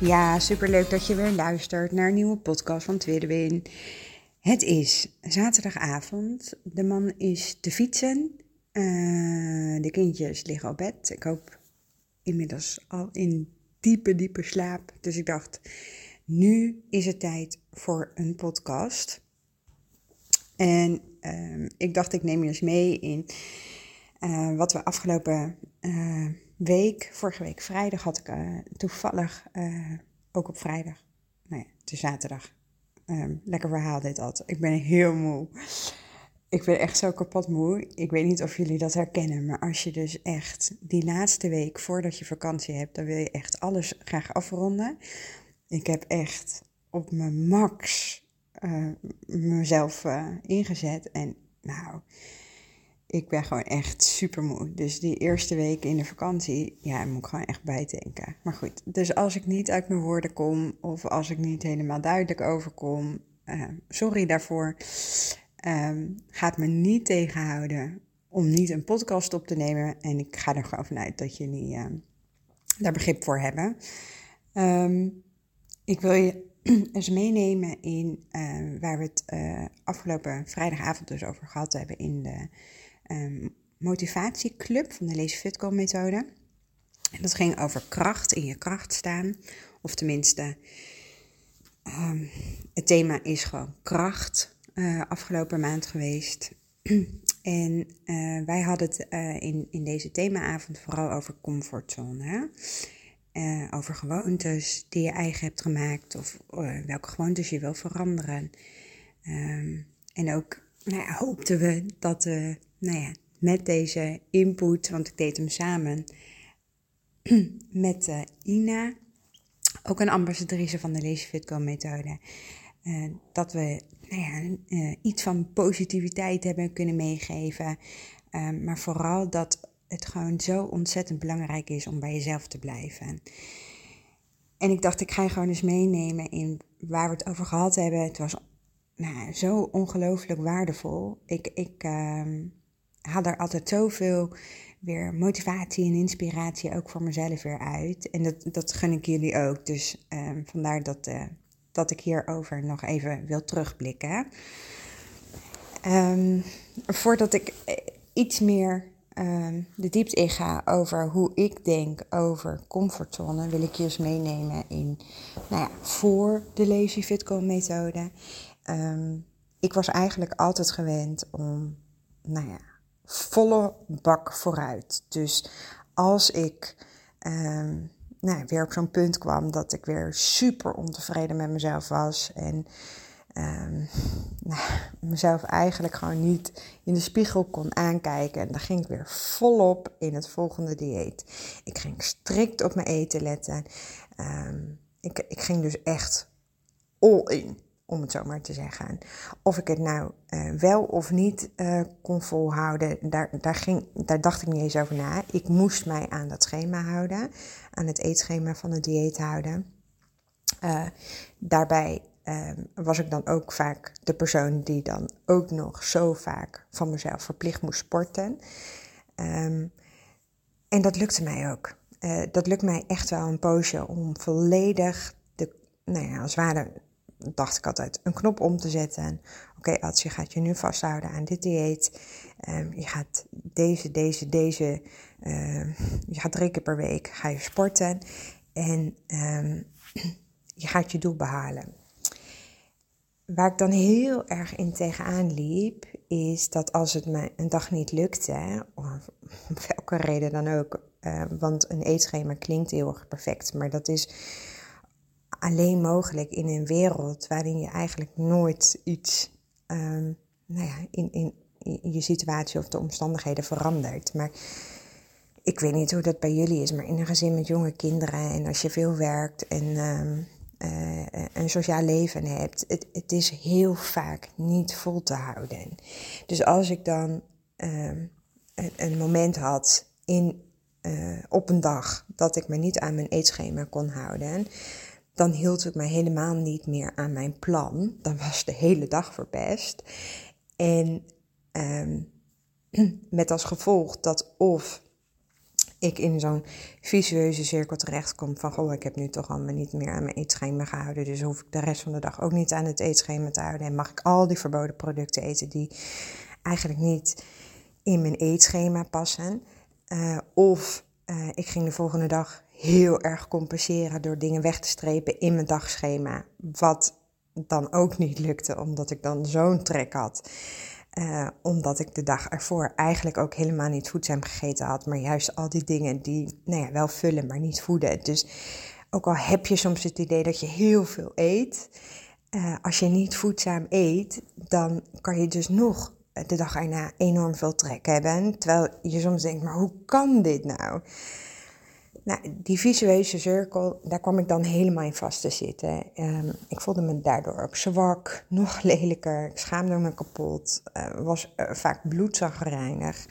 Ja, superleuk dat je weer luistert naar een nieuwe podcast van Tweede Win. Het is zaterdagavond. De man is te fietsen. Uh, de kindjes liggen op bed. Ik hoop inmiddels al in diepe, diepe slaap. Dus ik dacht, nu is het tijd voor een podcast. En uh, ik dacht, ik neem je eens mee in uh, wat we afgelopen uh, week, vorige week vrijdag, had ik uh, toevallig ook op vrijdag. Nou ja, het is zaterdag. Um, lekker verhaal dit altijd. Ik ben heel moe. Ik ben echt zo kapot moe. Ik weet niet of jullie dat herkennen, maar als je dus echt die laatste week voordat je vakantie hebt, dan wil je echt alles graag afronden. Ik heb echt op mijn max uh, mezelf ingezet. En nou, ik ben gewoon echt super moe. Dus die eerste week in de vakantie, ja, moet ik gewoon echt bijdenken. Maar goed, dus als ik niet uit mijn woorden kom of als ik niet helemaal duidelijk overkom, uh, sorry daarvoor. Um, gaat me niet tegenhouden om niet een podcast op te nemen. En ik ga er gewoon vanuit dat jullie uh, daar begrip voor hebben. Ik wil je eens meenemen in waar we het uh, afgelopen vrijdagavond dus over gehad hebben in de um, motivatieclub van de Lazy Fitco methode. En dat ging over kracht, in je kracht staan. Of tenminste, um, het thema is gewoon kracht uh, afgelopen maand geweest. en wij hadden het in, in deze themaavond vooral over comfortzone. Over gewoontes die je eigen hebt gemaakt of welke gewoontes je wil veranderen. Um, en ook nou ja, hoopten we dat we nou ja, met deze input, want ik deed hem samen met uh, Ina, ook een ambassadrice van de Lazy methode, dat we nou ja, iets van positiviteit hebben kunnen meegeven. Ehm, maar vooral dat het gewoon zo ontzettend belangrijk is om bij jezelf te blijven. En ik dacht, ik ga gewoon eens meenemen in waar we het over gehad hebben. Het was nou, zo ongelooflijk waardevol. Ik, ik uh, haal er altijd zoveel weer motivatie en inspiratie ook voor mezelf weer uit. En dat, dat gun ik jullie ook. Dus uh, vandaar dat, uh, dat ik hierover nog even wil terugblikken. Um, voordat ik eh, iets meer de diepte in ga over hoe ik denk over comfortzone, wil ik je eens meenemen in, nou ja, voor de Lazy Fitco methode. Um, ik was eigenlijk altijd gewend om, nou ja, volle bak vooruit. Dus als ik um, nou, weer op zo'n punt kwam dat ik weer super ontevreden met mezelf was en um, nou, mezelf eigenlijk gewoon niet in de spiegel kon aankijken. En dan ging ik weer volop in het volgende dieet. Ik ging strikt op mijn eten letten. Ik, ik ging dus echt all in, om het zo maar te zeggen. Of ik het nou uh, wel of niet uh, kon volhouden, daar, daar, ging, daar dacht ik niet eens over na. Ik moest mij aan dat schema houden, aan het eetschema van het dieet houden. Uh, daarbij um, was ik dan ook vaak de persoon die dan ook nog zo vaak van mezelf verplicht moest sporten. Um, en dat lukte mij ook. Dat lukt mij echt wel een poosje om volledig de, nou ja, als ware dacht ik altijd, een knop om te zetten. Oké, okay, je gaat je nu vasthouden aan dit dieet. Um, je gaat deze, deze, deze, uh, je gaat drie keer per week ga sporten. En um, je gaat je doel behalen. Waar ik dan heel erg in tegenaan liep, is dat als het me een dag niet lukte, of welke reden dan ook, want een eetschema klinkt heel erg perfect, maar dat is alleen mogelijk in een wereld waarin je eigenlijk nooit iets um, nou ja, in, in, je situatie of de omstandigheden verandert. Maar ik weet niet hoe dat bij jullie is, maar in een gezin met jonge kinderen en als je veel werkt en uh, een sociaal leven hebt, het, het is heel vaak niet vol te houden. Dus als ik dan ehm, een, een, moment had in, uh, op een dag dat ik me niet aan mijn eetschema kon houden, dan hield ik me helemaal niet meer aan mijn plan. Dan was de hele dag verpest. En um, met als gevolg dat of ik in zo'n visueuze cirkel terechtkom van, goh, ik heb nu toch allemaal niet meer aan mijn eetschema gehouden, dus hoef ik de rest van de dag ook niet aan het eetschema te houden en mag ik al die verboden producten eten die eigenlijk niet in mijn eetschema passen. Uh, of uh, ik ging de volgende dag heel erg compenseren door dingen weg te strepen in mijn dagschema, wat dan ook niet lukte, omdat ik dan zo'n trek had. Uh, omdat ik de dag ervoor eigenlijk ook helemaal niet voedzaam gegeten had, maar juist al die dingen die nou ja, wel vullen, maar niet voeden. Dus ook al heb je soms het idee dat je heel veel eet, uh, als je niet voedzaam eet, dan kan je dus nog de dag erna enorm veel trek hebben. Terwijl je soms denkt, maar hoe kan dit nou? Nou, die visueuze cirkel, daar kwam ik dan helemaal in vast te zitten. Um, ik voelde me daardoor ook zwak, nog lelijker. Ik schaamde me kapot, uh, was uh, vaak bloedzaggereinig.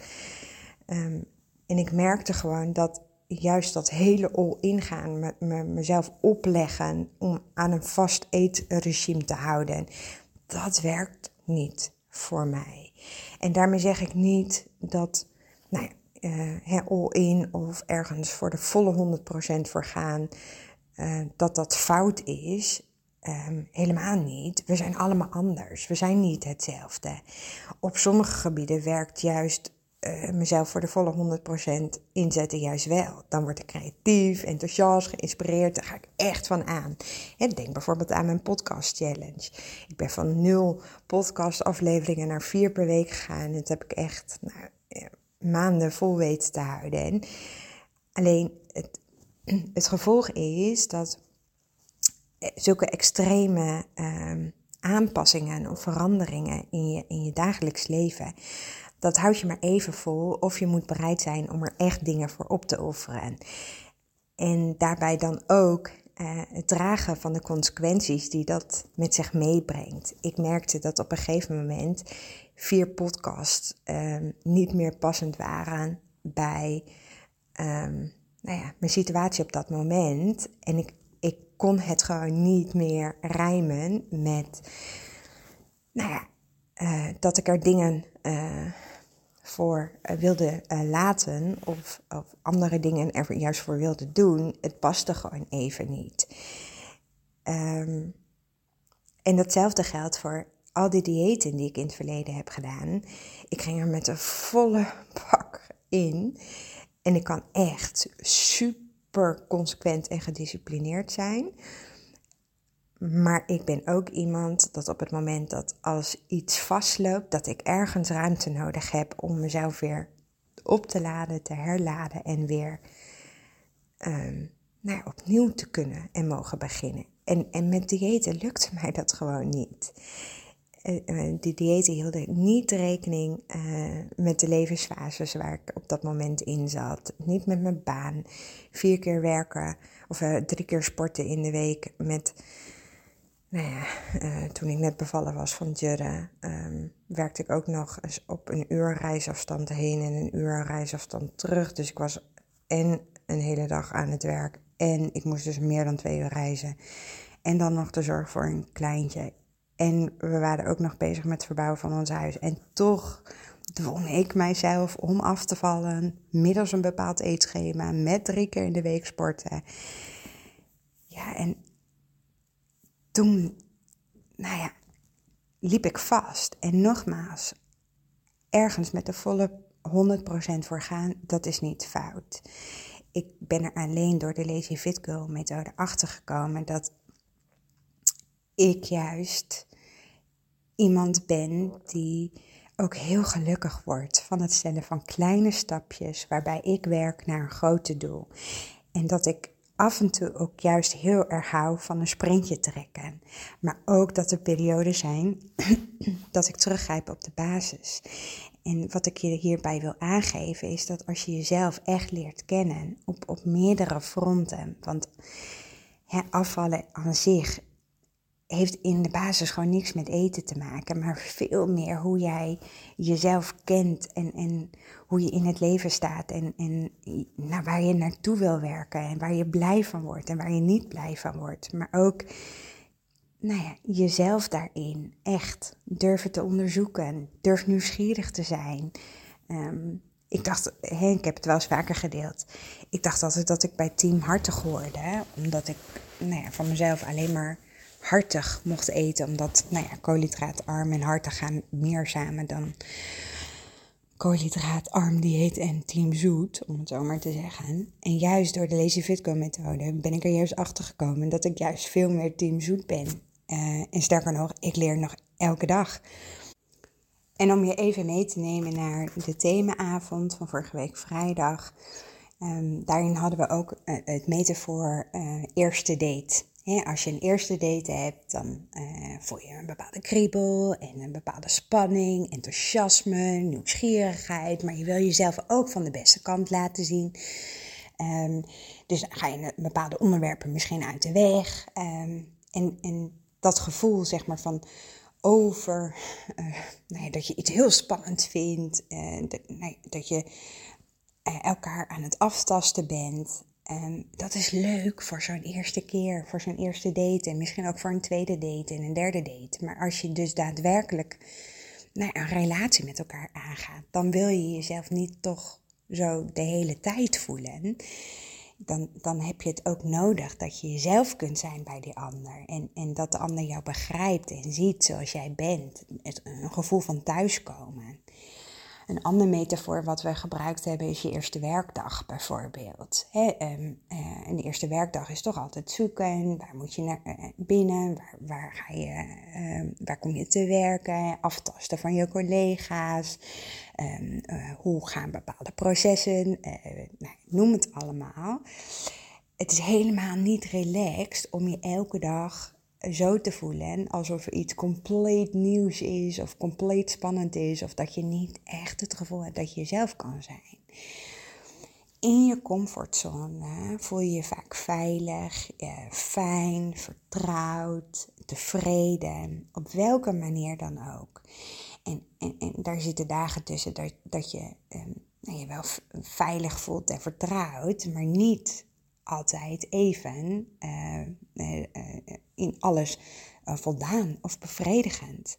Um, en ik merkte gewoon dat juist dat hele all-in gaan, me, me, mezelf opleggen om aan een vast eetregime te houden, dat werkt niet voor mij. En daarmee zeg ik niet dat, nou ja, uh, all-in of ergens voor de volle 100% voor gaan, uh, dat dat fout is. Um, helemaal niet. We zijn allemaal anders. We zijn niet hetzelfde. Op sommige gebieden werkt juist uh, mezelf voor de volle 100% inzetten juist wel. Dan word ik creatief, enthousiast, geïnspireerd. Daar ga ik echt van aan. En denk bijvoorbeeld aan mijn podcast challenge. Ik ben van nul podcast afleveringen naar vier per week gegaan. Dat heb ik echt nou, maanden vol weten te houden. Alleen het, het gevolg is dat zulke extreme um, aanpassingen of veranderingen in je, in je dagelijks leven, dat houd je maar even vol of je moet bereid zijn om er echt dingen voor op te offeren. En daarbij dan ook uh, het dragen van de consequenties die dat met zich meebrengt. Ik merkte dat op een gegeven moment vier podcasts um, niet meer passend waren bij um, nou ja, mijn situatie op dat moment. En ik, ik kon het gewoon niet meer rijmen met nou ja, uh, dat ik er dingen uh, voor uh, wilde laten of, of, andere dingen er juist voor wilde doen. Het paste gewoon even niet. Um, en datzelfde geldt voor al die diëten die ik in het verleden heb gedaan, ik ging er met een volle bak in. En ik kan echt super consequent en gedisciplineerd zijn. Maar ik ben ook iemand dat op het moment dat als iets vastloopt, dat ik ergens ruimte nodig heb om mezelf weer op te laden, te herladen en weer um, nou ja, opnieuw te kunnen en mogen beginnen. En, en met diëten lukte mij dat gewoon niet. Eh, eh, die diëten hielden niet rekening uh, met de levensfases waar ik op dat moment in zat. Niet met mijn baan. Vier keer werken of drie keer sporten in de week. Met, nou ja, toen ik net bevallen was van Jurre, um, werkte ik ook nog eens op een uur reisafstand heen en een uur reisafstand terug. Dus ik was en een hele dag aan het werk en ik moest dus meer dan twee uur reizen. En dan nog de zorg voor een kleintje en we waren ook nog bezig met het verbouwen van ons huis. En toch dwong ik mijzelf om af te vallen middels een bepaald eetschema met drie keer in de week sporten. Ja, en toen, nou ja, liep ik vast. En nogmaals, ergens met de volle 100% voor gaan, dat is niet fout. Ik ben er alleen door de Lazy Fit Girl methode achtergekomen dat ik juist iemand ben die ook heel gelukkig wordt van het stellen van kleine stapjes waarbij ik werk naar een grote doel. En dat ik af en toe ook juist heel erg hou van een sprintje trekken. Maar ook dat er perioden zijn dat ik teruggrijp op de basis. En wat ik je hierbij wil aangeven is dat als je jezelf echt leert kennen op, op meerdere fronten, want afvallen aan zich heeft in de basis gewoon niks met eten te maken, maar veel meer hoe jij jezelf kent en, en hoe je in het leven staat en, en nou, waar je naartoe wil werken en waar je blij van wordt en waar je niet blij van wordt. Maar ook nou ja, jezelf daarin echt durven te onderzoeken, durf nieuwsgierig te zijn. Ehm, ik dacht, ik heb het wel eens vaker gedeeld. Ik dacht altijd dat ik bij Team Hartig hoorde, omdat ik nou ja, van mezelf alleen maar hartig mocht eten. Omdat, nou ja, koolhydraatarm en hartig gaan meer samen dan koolhydraatarm dieet en team zoet, om het zo maar te zeggen. En juist door de Lazy Fitco methode ben ik er juist achter gekomen dat ik juist veel meer team zoet ben. Uh, en sterker nog, ik leer nog elke dag. En om je even mee te nemen naar de themaavond van vorige week vrijdag. Um, daarin hadden we ook uh, het metafoor uh, eerste date als je een eerste date hebt, dan uh, voel je een bepaalde kriebel en een bepaalde spanning, enthousiasme, nieuwsgierigheid. Maar je wil jezelf ook van de beste kant laten zien. Um, dus dan ga je bepaalde onderwerpen misschien uit de weg. Um, en, en dat gevoel, zeg maar, van over, ja, dat je iets heel spannend vindt, uh, dat, dat je elkaar aan het aftasten bent. Um, dat is leuk voor zo'n eerste keer, voor zo'n eerste date en misschien ook voor een tweede date en een derde date. Maar als je dus daadwerkelijk nou, een relatie met elkaar aangaat, dan wil je jezelf niet toch zo de hele tijd voelen. Dan, dan heb je het ook nodig dat je jezelf kunt zijn bij die ander. En, en dat de ander jou begrijpt en ziet zoals jij bent. een gevoel van thuiskomen. Een andere metafoor wat we gebruikt hebben is je eerste werkdag bijvoorbeeld. He, um, de eerste werkdag is toch altijd zoeken. Waar moet je naar uh, binnen? Waar, waar, ga je, uh, waar kom je te werken? Aftasten van je collega's. Uh, hoe gaan bepaalde processen? Nou, noem het allemaal. Het is helemaal niet relaxed om je elke dag zo te voelen alsof er iets compleet nieuws is of compleet spannend is of dat je niet echt het gevoel hebt dat je jezelf kan zijn. In je comfortzone voel je je vaak veilig, fijn, vertrouwd, tevreden, op welke manier dan ook. En, en, en daar zitten dagen tussen dat, dat je eh, nou, je wel veilig voelt en vertrouwd, maar niet altijd even uh, uh, in alles voldaan of bevredigend.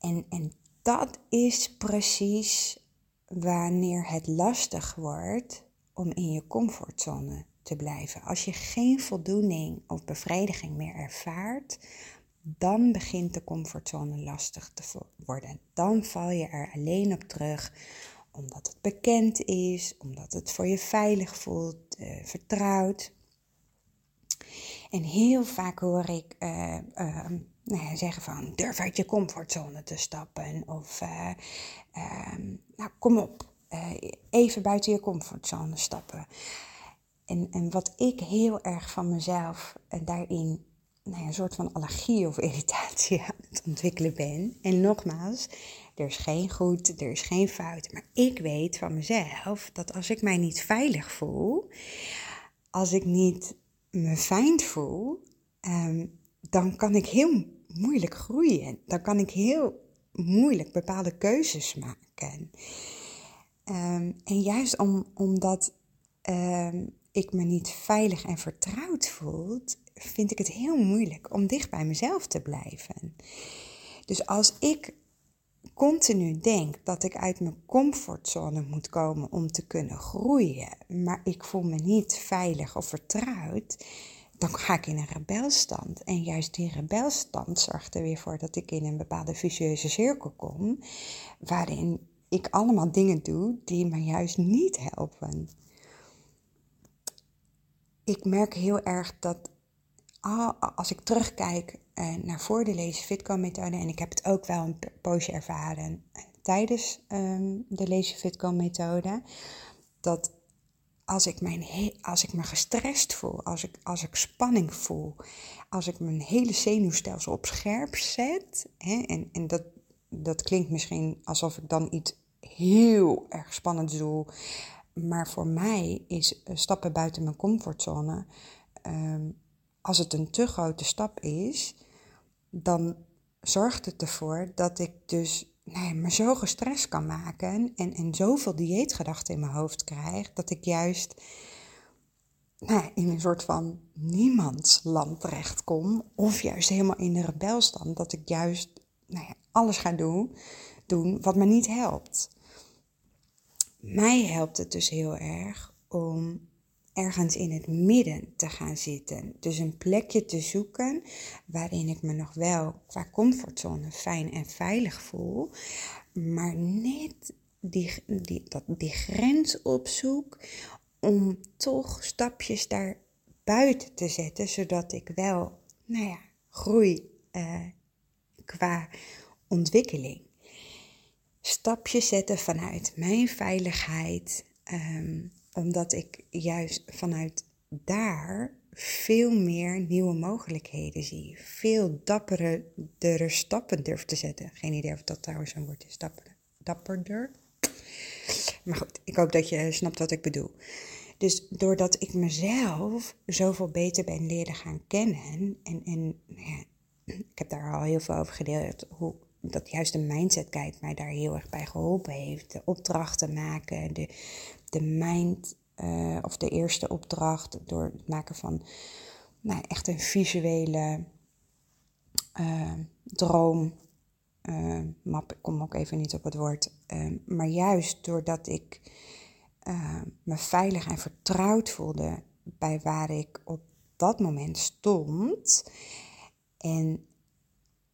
En, en dat is precies wanneer het lastig wordt om in je comfortzone te blijven. Als je geen voldoening of bevrediging meer ervaart, dan begint de comfortzone lastig te worden. Dan val je er alleen op terug omdat het bekend is, omdat het voor je veilig voelt, uh, vertrouwd. En heel vaak hoor ik uh, uh, nou zeggen van durf uit je comfortzone te stappen. Of uh, nou kom op, even buiten je comfortzone stappen. En, en wat ik heel erg van mezelf daarin nou een soort van allergie of irritatie aan het ontwikkelen ben. En nogmaals, er is geen goed, er is geen fout. Maar ik weet van mezelf dat als ik mij niet veilig voel, als ik niet me fijn voel, ehm, dan kan ik heel moeilijk groeien. Dan kan ik heel moeilijk bepaalde keuzes maken. Um, en juist om, omdat um, ik me niet veilig en vertrouwd voel, vind ik het heel moeilijk om dicht bij mezelf te blijven. Dus als ik continu denk dat ik uit mijn comfortzone moet komen om te kunnen groeien, maar ik voel me niet veilig of vertrouwd, dan ga ik in een rebelstand. En juist die rebelstand zorgt er weer voor dat ik in een bepaalde vicieuze cirkel kom, waarin ik allemaal dingen doe die me juist niet helpen. Ik merk heel erg dat als ik terugkijk uh, naar voor de Lazy Fitco methode, en ik heb het ook wel een poosje ervaren uh, tijdens um, de Lazy Fitco methode, dat als ik, mijn als ik me gestrest voel, als ik, als ik spanning voel, als ik mijn hele zenuwstelsel op scherp zet, hè, en, en dat dat klinkt misschien alsof ik dan iets heel erg spannends doe. Maar voor mij is stappen buiten mijn comfortzone. Ehm, als het een te grote stap is, dan zorgt het ervoor dat ik dus nee, me zo gestrest kan maken en, en zoveel dieetgedachten in mijn hoofd krijg, dat ik juist nou, in een soort van niemandsland terechtkom, of juist helemaal in de rebelstand, dat ik juist nou alles ga doen, doen wat me niet helpt. Mij helpt het dus heel erg om ergens in het midden te gaan zitten. Dus een plekje te zoeken waarin ik me nog wel qua comfortzone fijn en veilig voel, maar net die, die, dat, die grens opzoek om toch stapjes daar buiten te zetten, zodat ik wel, nou ja, groei uh, qua ontwikkeling. Stapjes zetten vanuit mijn veiligheid, um, omdat ik juist vanuit daar veel meer nieuwe mogelijkheden zie. Veel dapperere stappen durf te zetten. Geen idee of dat trouwens een woord is, dapper, dapperder. Maar goed, ik hoop dat je snapt wat ik bedoel. Dus doordat ik mezelf zoveel beter ben leren gaan kennen, en, en nou ja, ik heb daar al heel veel over gedeeld, hoe dat juist de mindset kijk mij daar heel erg bij geholpen heeft. De opdrachten maken, de, de mind, uh, of de eerste opdracht door het maken van nou, echt een visuele uh, droom. Uh, map, ik kom ook even niet op het woord. maar juist doordat ik me veilig en vertrouwd voelde bij waar ik op dat moment stond. En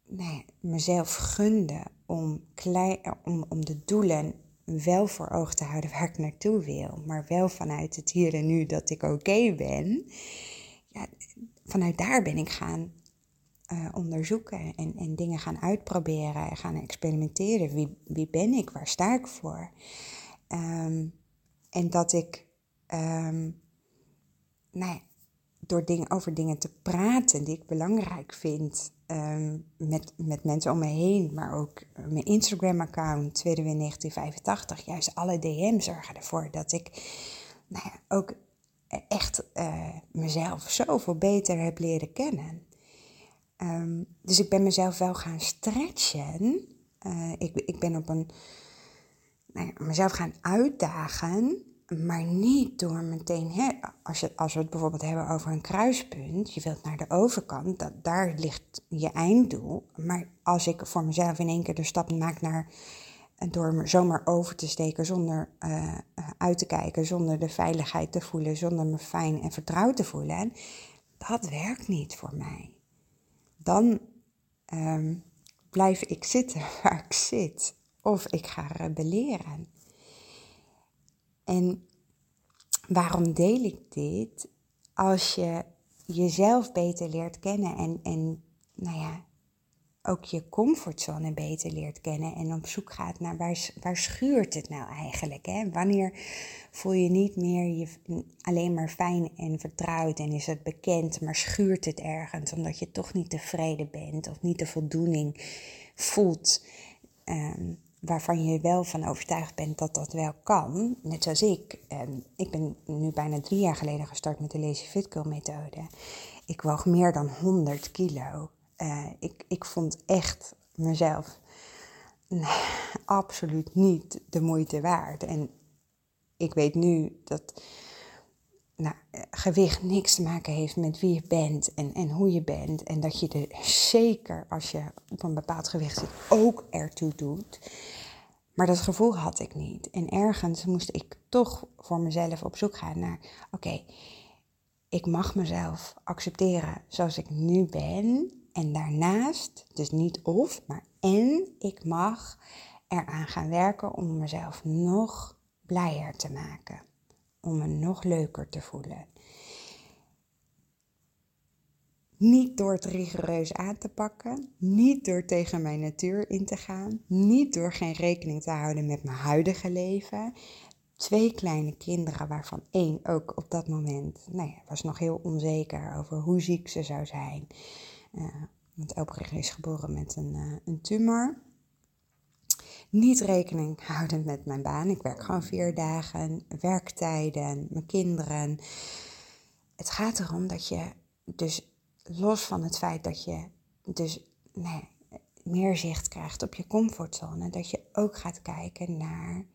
nou mezelf gunde om, klein, om, om de doelen wel voor ogen te houden waar ik naartoe wil, maar wel vanuit het hier en nu dat ik oké ben. Ja, vanuit daar ben ik gaan uh, onderzoeken en, en dingen gaan uitproberen en gaan experimenteren. Wie, wie ben ik? Waar sta ik voor? Um, en dat ik um, nou ja, door over dingen te praten die ik belangrijk vind um, met, met mensen om me heen, maar ook mijn Instagram-account, Tweede Win 1985, juist alle DM's zorgen ervoor dat ik nou ja, ook echt uh, mezelf zoveel beter heb leren kennen. Um, dus ik ben mezelf wel gaan stretchen. Uh, ik, ik ben op een, nou ja, mezelf gaan uitdagen maar niet door meteen, hè, als, je, als we het bijvoorbeeld hebben over een kruispunt, je wilt naar de overkant, dat, daar ligt je einddoel. Maar als ik voor mezelf in één keer de stap maak naar, door me zomaar over te steken, zonder uh, uit te kijken, zonder de veiligheid te voelen, zonder me fijn en vertrouwd te voelen, dat werkt niet voor mij. Dan um, blijf ik zitten waar ik zit. Of ik ga rebelleren. En waarom deel ik dit? Als je jezelf beter leert kennen en, en nou ja, ook je comfortzone beter leert kennen en op zoek gaat naar waar, waar schuurt het nou eigenlijk? Hè? Wanneer voel je niet meer je alleen maar fijn en vertrouwd en is het bekend, maar schuurt het ergens omdat je toch niet tevreden bent of niet de voldoening voelt? Um, waarvan je wel van overtuigd bent dat dat wel kan, net zoals ik. En ik ben nu bijna drie jaar geleden gestart met de Lazy Fit Girl methode. Ik woog meer dan 100 kilo. Uh, ik, ik vond echt mezelf absoluut niet de moeite waard. En ik weet nu dat nou, gewicht niks te maken heeft met wie je bent en, en hoe je bent. En dat je er zeker als je op een bepaald gewicht zit ook ertoe doet. Maar dat gevoel had ik niet. En ergens moest ik toch voor mezelf op zoek gaan naar: oké, ik mag mezelf accepteren zoals ik nu ben. En daarnaast, dus niet of, maar en ik mag eraan gaan werken om mezelf nog blijer te maken om me nog leuker te voelen. Niet door het rigoureus aan te pakken, niet door tegen mijn natuur in te gaan, niet door geen rekening te houden met mijn huidige leven. Twee kleine kinderen, waarvan één ook op dat moment nou ja, was nog heel onzeker over hoe ziek ze zou zijn. Uh, want Elbrich is geboren met een, uh, een tumor. Niet rekening houdend met mijn baan. Ik werk gewoon vier dagen, werktijden, mijn kinderen. Het gaat erom dat je dus los van het feit dat je dus nee, meer zicht krijgt op je comfortzone, dat je ook gaat kijken naar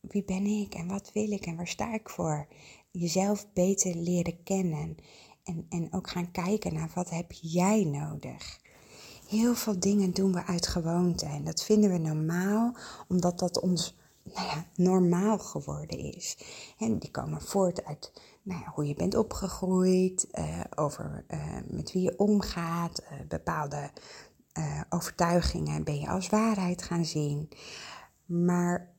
wie ben ik en wat wil ik en waar sta ik voor. Jezelf beter leren kennen en, en ook gaan kijken naar wat heb jij nodig. Heel veel dingen doen we uit gewoonte en dat vinden we normaal, omdat dat ons nou ja, normaal geworden is. En die komen voort uit nou ja, hoe je bent opgegroeid, uh, over uh, met wie je omgaat, uh, bepaalde overtuigingen ben je als waarheid gaan zien. Maar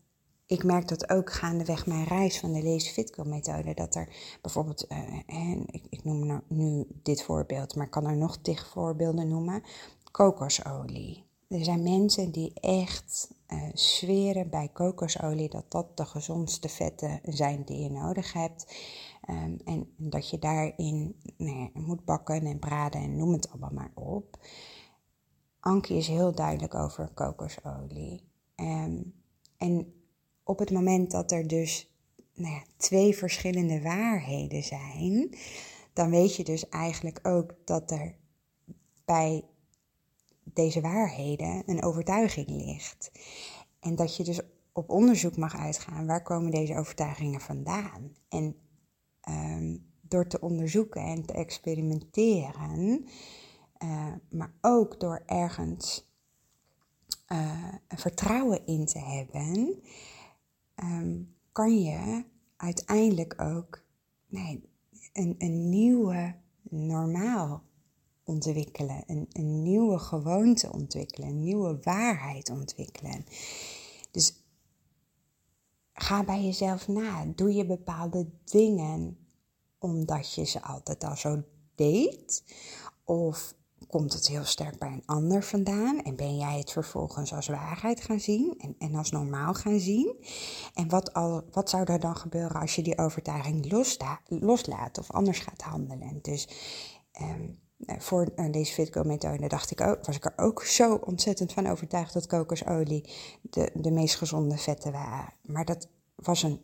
ik merk dat ook gaandeweg mijn reis van de Lazy Fitco methode, dat er bijvoorbeeld, en ik, ik noem nou nu dit voorbeeld, maar ik kan er nog tig voorbeelden noemen, kokosolie. Er zijn mensen die echt uh, zweren bij kokosolie dat dat de gezondste vetten zijn die je nodig hebt. Um, en dat je daarin nou moet bakken en braden en noem het allemaal maar op. Ankie is heel duidelijk over kokosolie. Um, en op het moment dat er dus nou ja, twee verschillende waarheden zijn, dan weet je dus eigenlijk ook dat er bij deze waarheden een overtuiging ligt. En dat je dus op onderzoek mag uitgaan, waar komen deze overtuigingen vandaan? En um, door te onderzoeken en te experimenteren, uh, maar ook door ergens uh, vertrouwen in te hebben, um, kan je uiteindelijk ook nee, een, een nieuwe normaal ontwikkelen, een, een nieuwe gewoonte ontwikkelen, een nieuwe waarheid ontwikkelen. Dus ga bij jezelf na. Doe je bepaalde dingen omdat je ze altijd al zo deed? Of komt het heel sterk bij een ander vandaan en ben jij het vervolgens als waarheid gaan zien en, en als normaal gaan zien? En wat, al, wat zou er dan gebeuren als je die overtuiging loslaat of anders gaat handelen? Dus um, voor eh, deze Fitco-methode dacht ik ook, was ik er ook zo ontzettend van overtuigd dat kokosolie de, de meest gezonde vetten waren. Maar dat was een,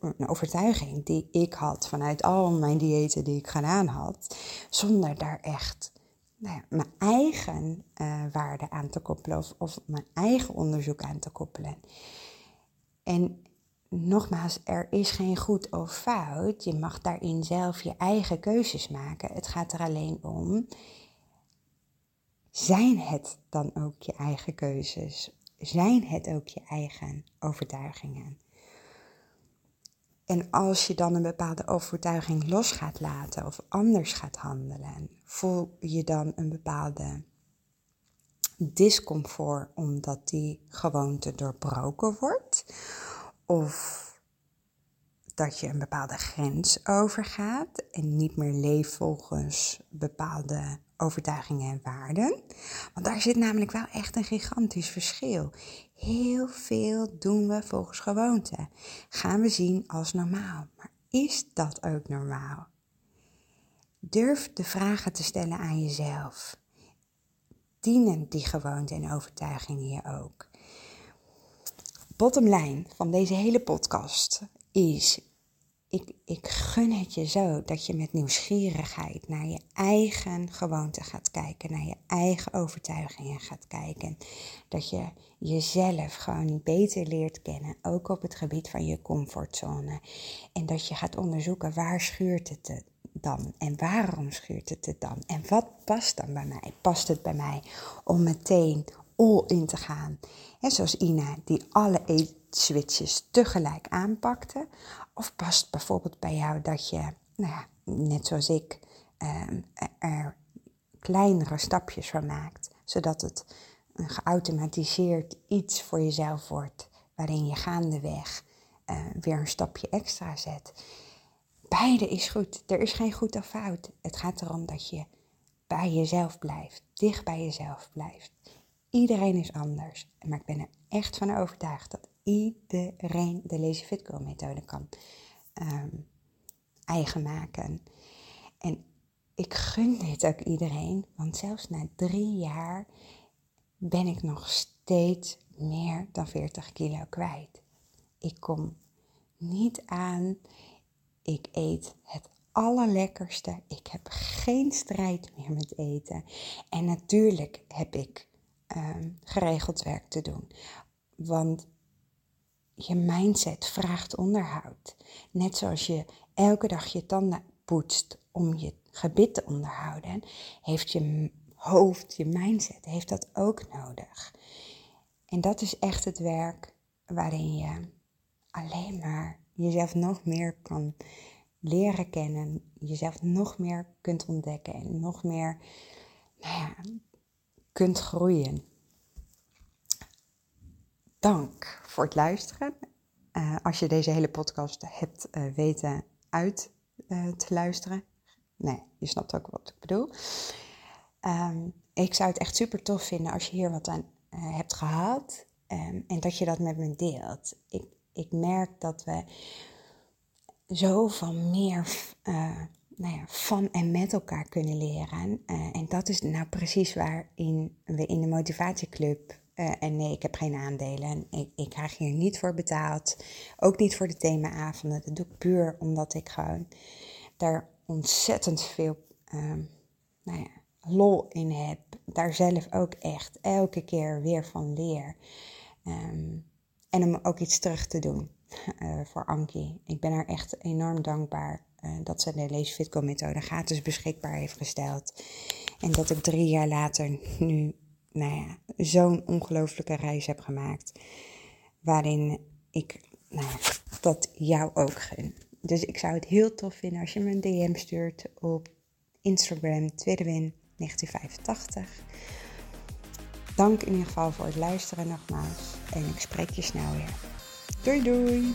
een, overtuiging die ik had vanuit al mijn diëten die ik gedaan had, zonder daar echt nou ja, mijn eigen uh, waarde aan te koppelen of, of mijn eigen onderzoek aan te koppelen. En nogmaals, er is geen goed of fout. Je mag daarin zelf je eigen keuzes maken. Het gaat er alleen om, zijn het dan ook je eigen keuzes? Zijn het ook je eigen overtuigingen? En als je dan een bepaalde overtuiging los gaat laten of anders gaat handelen, voel je dan een bepaalde discomfort omdat die gewoonte doorbroken wordt? Of dat je een bepaalde grens overgaat en niet meer leeft volgens bepaalde overtuigingen en waarden. Want daar zit namelijk wel echt een gigantisch verschil. Heel veel doen we volgens gewoonte. Gaan we zien als normaal. Maar is dat ook normaal? Durf de vragen te stellen aan jezelf. Dienen die gewoonte en overtuigingen je ook? Bottom van deze hele podcast is: ik, ik gun het je zo dat je met nieuwsgierigheid naar je eigen gewoonte gaat kijken, naar je eigen overtuigingen gaat kijken. Dat je jezelf gewoon beter leert kennen, ook op het gebied van je comfortzone. En dat je gaat onderzoeken waar schuurt het dan en waarom schuurt het het dan en wat past dan bij mij? Past het bij mij om meteen all in te gaan? En zoals Ina, die alle eetswitches tegelijk aanpakte. Of past bijvoorbeeld bij jou dat je, nou ja, net zoals ik, ehm, er kleinere stapjes van maakt, zodat het een geautomatiseerd iets voor jezelf wordt, waarin je gaandeweg uh, weer een stapje extra zet. Beide is goed. Er is geen goed of fout. Het gaat erom dat je bij jezelf blijft, dicht bij jezelf blijft. Iedereen is anders, maar ik ben er echt van overtuigd dat iedereen de Lazy Fit methode kan um, eigen maken. En ik gun dit ook iedereen, want zelfs na drie jaar ben ik nog steeds meer dan 40 kilo kwijt. Ik kom niet aan. Ik eet het allerlekkerste. Ik heb geen strijd meer met eten. En natuurlijk heb ik ehm, geregeld werk te doen. Want je mindset vraagt onderhoud. Net zoals je elke dag je tanden poetst om je gebit te onderhouden, heeft je hoofd, je mindset, heeft dat ook nodig. En dat is echt het werk waarin je alleen maar jezelf nog meer kan leren kennen, jezelf nog meer kunt ontdekken en nog meer nou ja, kunt groeien. Dank voor het luisteren. Uh, als je deze hele podcast hebt uh, weten uit uh, te luisteren. Nee, je snapt ook wat ik bedoel. Um, ik zou het echt super tof vinden als je hier wat aan hebt gehad. Um, en dat je dat met me deelt. Ik, ik merk dat we zoveel meer uh, nou ja, van en met elkaar kunnen leren. Uh, en dat is nou precies waarin we in de motivatieclub. Uh, en nee, ik heb geen aandelen. Ik, ik krijg hier niet voor betaald. Ook niet voor de themaavonden. Dat doe ik puur omdat ik gewoon daar ontzettend veel nou ja, lol in heb. Daar zelf ook echt elke keer weer van leer. Um, en om ook iets terug te doen uh, voor Ankie. Ik ben haar echt enorm dankbaar dat ze de Fitco methode gratis beschikbaar heeft gesteld. En dat ik drie jaar later nu nou ja, zo'n ongelooflijke reis heb gemaakt. Waarin ik nou dat jou ook gun. Dus ik zou het heel tof vinden als je me een DM stuurt op Instagram, Tweedewin 1985. Dank in ieder geval voor het luisteren nogmaals. En ik spreek je snel weer. Doei doei!